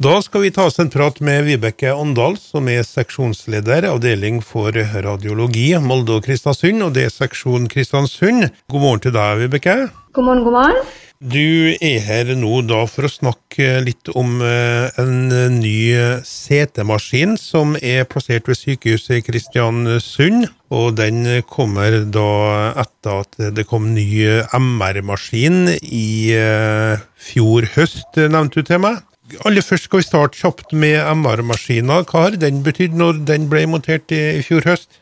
Da skal vi ta oss en prat med Vibeke Åndal, som er seksjonsleder, avdeling for radiologi, Molde og Kristiansund, og det er seksjon Kristiansund. God morgen til deg, Vibeke. God morgen, god morgen. Du er her nå da for å snakke litt om eh, en ny CT-maskin som er plassert ved sykehuset i Kristiansund. Og den kommer da etter at det kom ny MR-maskin i eh, fjor høst, nevnte du til meg. Aller først skal vi starte kjapt med MR-maskina. Hva har den betydd når den ble montert i, fjor høst?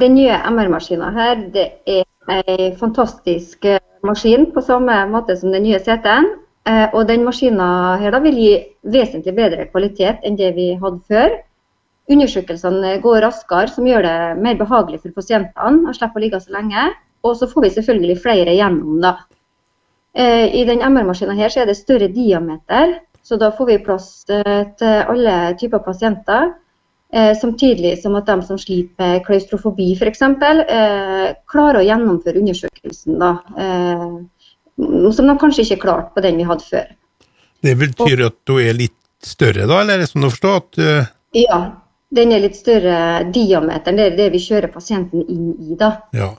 Den nye MR-maskina her, det er en fantastisk eh, maskin på samme måte som den nye CT-en. Eh, og den maskina her da vil gi vesentlig bedre kvalitet enn det vi hadde før. Undersøkelsene går raskere, som gjør det mer behagelig for pasientene å slippe å ligge så lenge. Og så får vi selvfølgelig flere gjennom, da. Eh, I den MR-maskina her så er det større diameter, så da får vi plass eh, til alle typer pasienter. Eh, samtidig som at de som sliter med klaustrofobi f.eks., eh, klarer å gjennomføre undersøkelsen. Da, eh, som de kanskje ikke klarte på den vi hadde før. Det betyr at du er litt større, da, eller er det sånn å forstå? at... Ja, den er litt større diameteren. Det er det vi kjører pasienten inn i, da. Ja.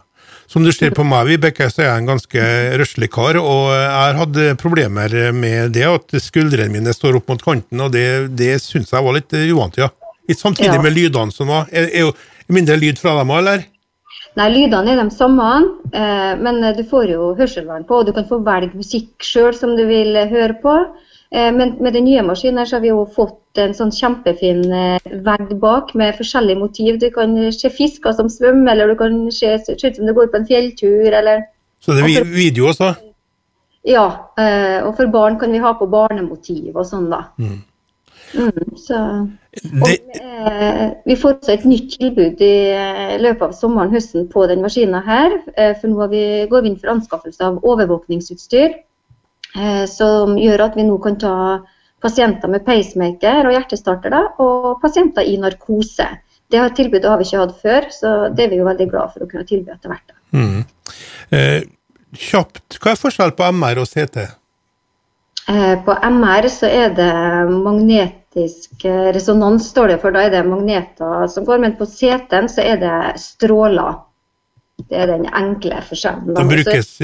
Som du ser på meg, Vibeke, så er jeg en ganske røslig kar, og jeg har hatt problemer med det at skuldrene mine står opp mot kanten, og det, det syns jeg var litt uvant, ja. Samtidig ja. med lydene som var. Er, er jo mindre lyd fra dem òg, eller? Nei, lydene er de samme, eh, men du får jo hørselvern på, og du kan få velge musikk sjøl som du vil høre på. Eh, men med den nye maskinen så har vi jo fått en sånn kjempefin eh, vegg bak med forskjellige motiv. Du kan se fisker som svømmer, eller du kan se ut som du går på en fjelltur. Eller... Så det er video også? Ja, eh, og for barn kan vi ha på barnemotiv og sånn, da. Mm. Mm, så, det... vi får også et nytt tilbud i løpet av sommeren høsten på den maskinen her. For nå går vi inn for anskaffelse av overvåkningsutstyr. Eh, som gjør at vi nå kan ta pasienter med pacemaker og hjertestarter da, og pasienter i narkose. Det tilbudet har vi ikke hatt før, så det er vi jo veldig glad for å kunne tilby etter hvert. Mm. Eh, kjapt, hva er forskjell på MR og CT? Eh, på MR så er det magnetisk resonans, står det for. Da er det magneter som går, men på CT-en så er det stråler. Det er den enkle forskjellen. Da brukes,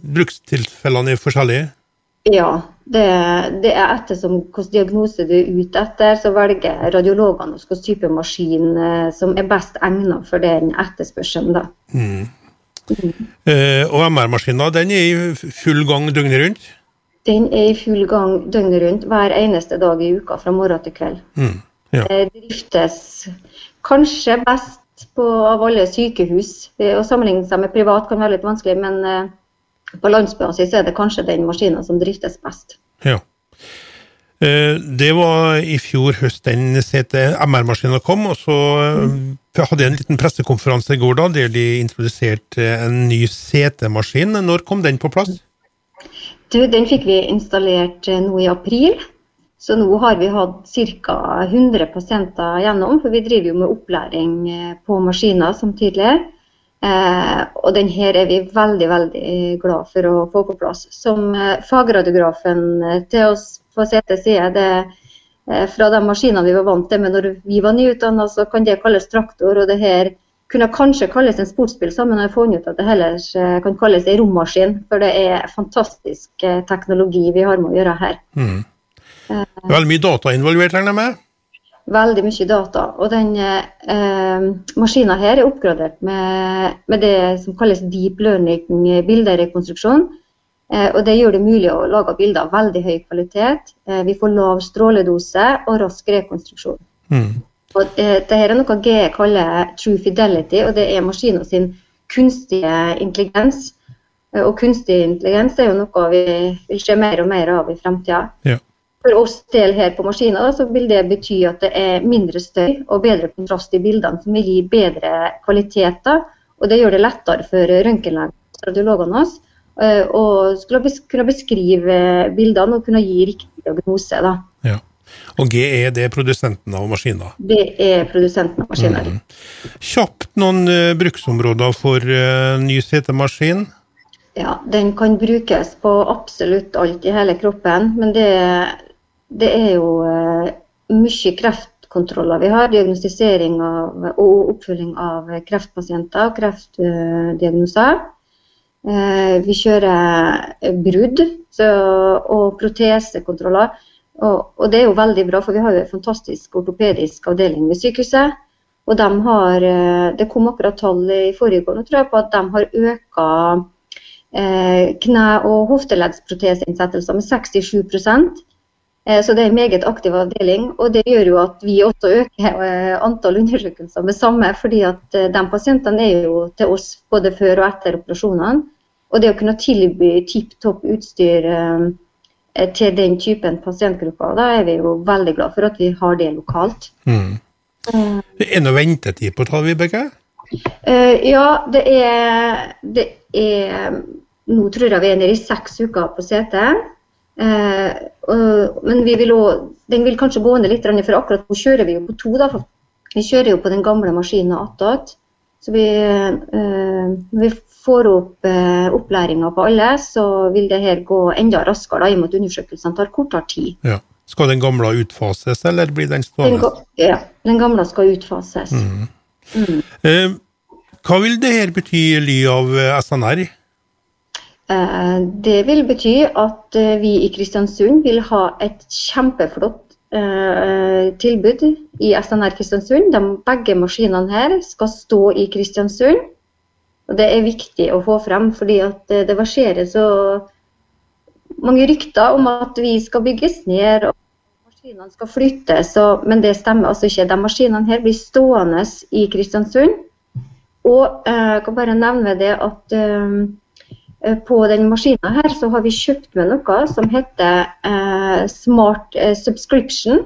brukstilfellene er forskjellige? Ja, det, det er ettersom hvilken diagnose du er ute etter, så velger radiologene hvilken type maskin eh, som er best egnet for den etterspørselen. Mm. Mm. Eh, og MR-maskinen den er i full gang døgnet rundt? Den er i full gang døgnet rundt hver eneste dag i uka fra morgen til kveld. Mm. Ja. Det driftes kanskje best på, av alle sykehus. Å sammenligne seg med privat kan være litt vanskelig, men eh, på landsbasis er det kanskje den maskinen som driftes best. Ja. Eh, det var i fjor høst den MR-maskinen kom, og så mm. hadde jeg en liten pressekonferanse i går da, der de introduserte en ny CT-maskin. Når kom den på plass? Du, den fikk vi installert eh, nå i april. Så nå har vi hatt ca. 100 pasienter gjennom, for vi driver jo med opplæring på maskiner. Eh, og den her er vi veldig veldig glad for å få på plass. Som eh, fagradiografen eh, til oss på CT sier, det eh, fra de maskinene vi var vant til med når vi var nyutdanna, så kan det kalles traktor. Og det her kunne kanskje kalles en sportsbil sammen, men jeg har funnet ut at det heller eh, kan kalles en rommaskin. For det er fantastisk eh, teknologi vi har med å gjøre her. Mm. Veldig mye data involvert, regner jeg med? Veldig mye data. Og den eh, maskinen her er oppgradert med, med, det som kalles deep learning bilderekonstruksjon. Eh, og det gjør det mulig å lage bilder av veldig høy kvalitet. Eh, vi får lav stråledose og rask rekonstruksjon. Mm. Og, eh, dette er noe GE kaller true fidelity, og det er maskinen sin kunstige intelligens. Eh, og kunstig intelligens er jo noe vi vil se mer og mer av i fremtida. Ja. For oss del her på maskina så vil det bety at det er mindre støy og bedre kontrast i bildene, som vil gi bedre kvaliteter. Og det gjør det lettere for røntgenlegene våre eh, å kunne beskrive bildene og kunne gi riktig diagnose. Da. Ja. Og G er produsenten av maskiner? Det er produsenten av maskiner. Mm. Kjapt noen uh, bruksområder for uh, ny CT-maskin? Ja, Den kan brukes på absolutt alt i hele kroppen. Men det, det er jo eh, mye kreftkontroller vi har. Diagnostisering av, og oppfølging av kreftpasienter og kreftdiagnoser. Eh, vi kjører brudd så, og protesekontroller. Og, og, det er jo veldig bra, for vi har jo en fantastisk ortopedisk avdeling ved sykehuset. Og de har, eh, Det kom akkurat tall i forrige år tror jeg, på at de har økt eh, kne- og hofteleddsproteseinnsettelser med 67 eh, Så det er en meget aktiv avdeling. Og det gjør jo at vi også øker eh, antall undersøkelser med samme, fordi at eh, de pasientene er jo til oss både før og etter operasjonene. Og det å kunne tilby tipp topp utstyr eh, til den typen pasientgrupper, da er vi jo veldig glad for at vi har det lokalt. Mm. Det er noe ventetid på tall, Vibeke? Ja, det er, det er, Nå tror jeg vi er nede i seks uker på CT. Uh, men vi vil også, den vil kanskje gå ned litt, for akkurat nå kjører vi jo på to. Da, vi kjører jo på den gamle maskinen attåt. Så vi, når vi får opp opplæringa på alle, så vil det her gå enda raskere, da, i og med at undersøkelsene tar kortere tid. Ja. Skal den gamle utfases, eller blir den stående? Den, ja, den gamle skal utfases. Mm. Mm. Eh, hva vil det her bety i ly av eh, SNR? Eh, det vil bety at eh, vi i Kristiansund vil ha et kjempeflott eh, tilbud i SNR Kristiansund. De begge maskinene her skal stå i Kristiansund. Og Det er viktig å få frem, fordi det verserer så mange rykter om at vi skal bygges ned og maskinene skal flyttes, men det stemmer altså ikke. De maskinene her blir stående i Kristiansund. Og jeg kan bare nevne det at på den maskinen her så har vi kjøpt med noe som heter eh, Smart eh, Subscription.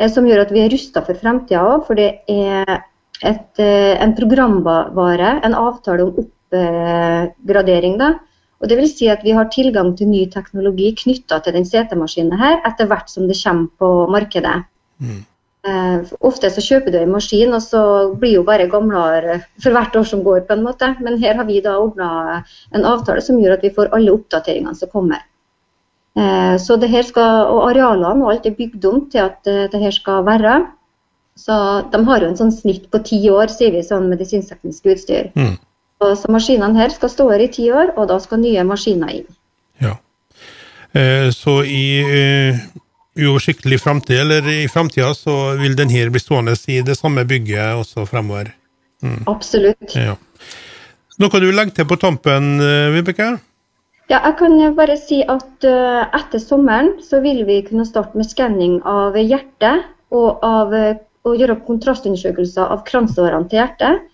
Eh, som gjør at vi er rusta for fremtida òg. For det er et, eh, en programvare, en avtale om oppgradering. da, og det vil si at Vi har tilgang til ny teknologi knytta til den CT-maskinen her, etter hvert som det kommer på markedet. Mm. Uh, ofte så kjøper du en maskin, og så blir jo bare gamlere for hvert år som går. på en måte. Men her har vi da ordna en avtale som gjør at vi får alle oppdateringene som kommer. Eh, så det her skal, og Arealene og alt er bygd om til at eh, det her skal være. Så De har jo en sånn snitt på ti år, sier vi, sånn medisinskteknisk utstyr. Mm. Så maskinene her skal stå her i ti år, og da skal nye maskiner inn. Ja. Eh, så i uh, uoversiktlig framtid, eller i framtida, så vil den her bli stående i det samme bygget også fremover? Mm. Absolutt. Ja. Noe du vil legge til på tampen, uh, Vibeke? Ja, jeg kan bare si at uh, etter sommeren så vil vi kunne starte med skanning av hjertet og av og gjøre kontrastundersøkelser av kransårene til hjertet.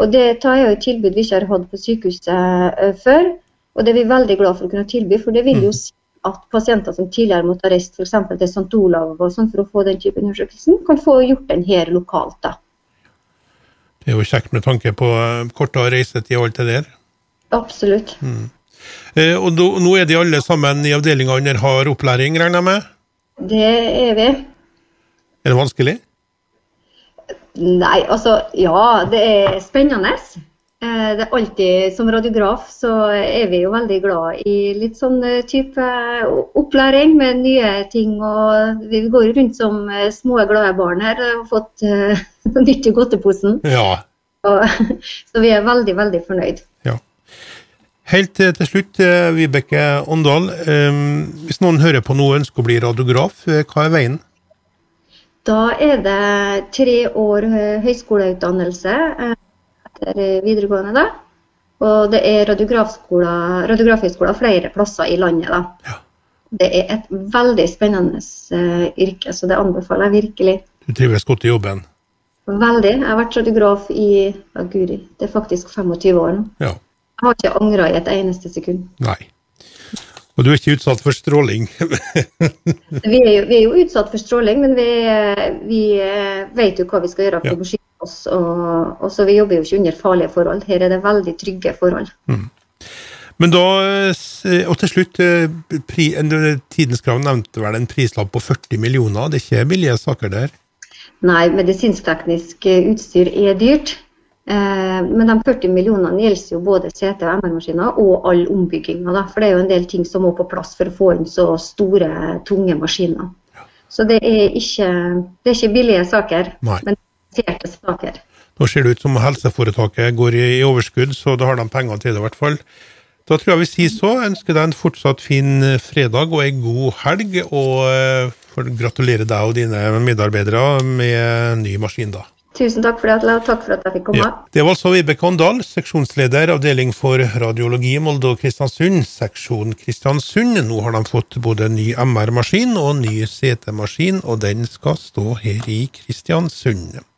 Og Det er jo et tilbud vi ikke har hatt på sykehuset uh, før. Og Det er vi veldig glad for å kunne tilby, for det vil jo mm. si at pasienter som tidligere måtte ha reist f.eks. til St. Olav og sånn for å få den type undersøkelsen, kan få gjort den her lokalt. da. Det er jo kjekt med tanke på eh, kortere reisetid og alt det der. Absolutt. Mm. Eh, og do, nå er de alle sammen i avdelinga under hard opplæring, regner jeg med? Det er vi. Er det vanskelig? Nei, altså ja, det er spennende. Eh, det er alltid, Som radiograf så er vi jo veldig glad i litt sånn eh, type opplæring med nye ting. og Vi går rundt som eh, små, glade barn her og har fått uh, nytt i godteposen. Ja. Og, så vi er veldig, veldig fornøyd. Ja. Helt til slutt, Vibeke Åndal. Hvis noen hører på noe og ønsker å bli radiograf, hva er veien? Da er det tre år høyskoleutdannelse eh, etter videregående. da. Og det er radiografhøyskoler flere plasser i landet. da. Ja. Det er et veldig spennende uh, yrke, så det anbefaler jeg virkelig. Du trives godt i jobben? Veldig. Jeg har vært radiograf i ja, guri, det er faktisk 25 år nå. Ja. Jeg har ikke angra i et eneste sekund. Nei. Og du er ikke utsatt for stråling? vi, er jo, vi, er jo, utsatt for stråling, men vi, vi vet jo hva vi skal gjøre for ja. å beskytte oss. Og, og, så Vi jobber jo ikke under farlige forhold. Her er det veldig trygge forhold. Mm. Men da, og til slutt, pri, Tidens Krav nevnte vel en prislapp på 40 millioner. Det er ikke billige saker der? Nei, medisinsk-teknisk utstyr er dyrt. Eh, men de 40 millionene gjelder jo både CT- og MR-maskiner og all ombygginga. For det er jo en del ting som må på plass for å få inn så store, tunge maskiner. Så det er ikke, det er ikke billige saker, Nei. men saker. Nå ser det ut som helseforetaket går i overskudd, så da har de penger til det i hvert fall. Da tror jeg vi sier så. Ønsker deg en fortsatt fin eh, fredag og ei god helg, og eh, får gratulere deg og dine medarbeidere med ny maskin, da. Tusen takk for det, Atle, og takk for at jeg fikk komme. Ja. Det var altså Vibeke Andal, seksjonsleder, avdeling for radiologi i Molde og Kristiansund, seksjon Kristiansund. Nå har de fått både ny MR-maskin og ny CT-maskin, og den skal stå her i Kristiansund.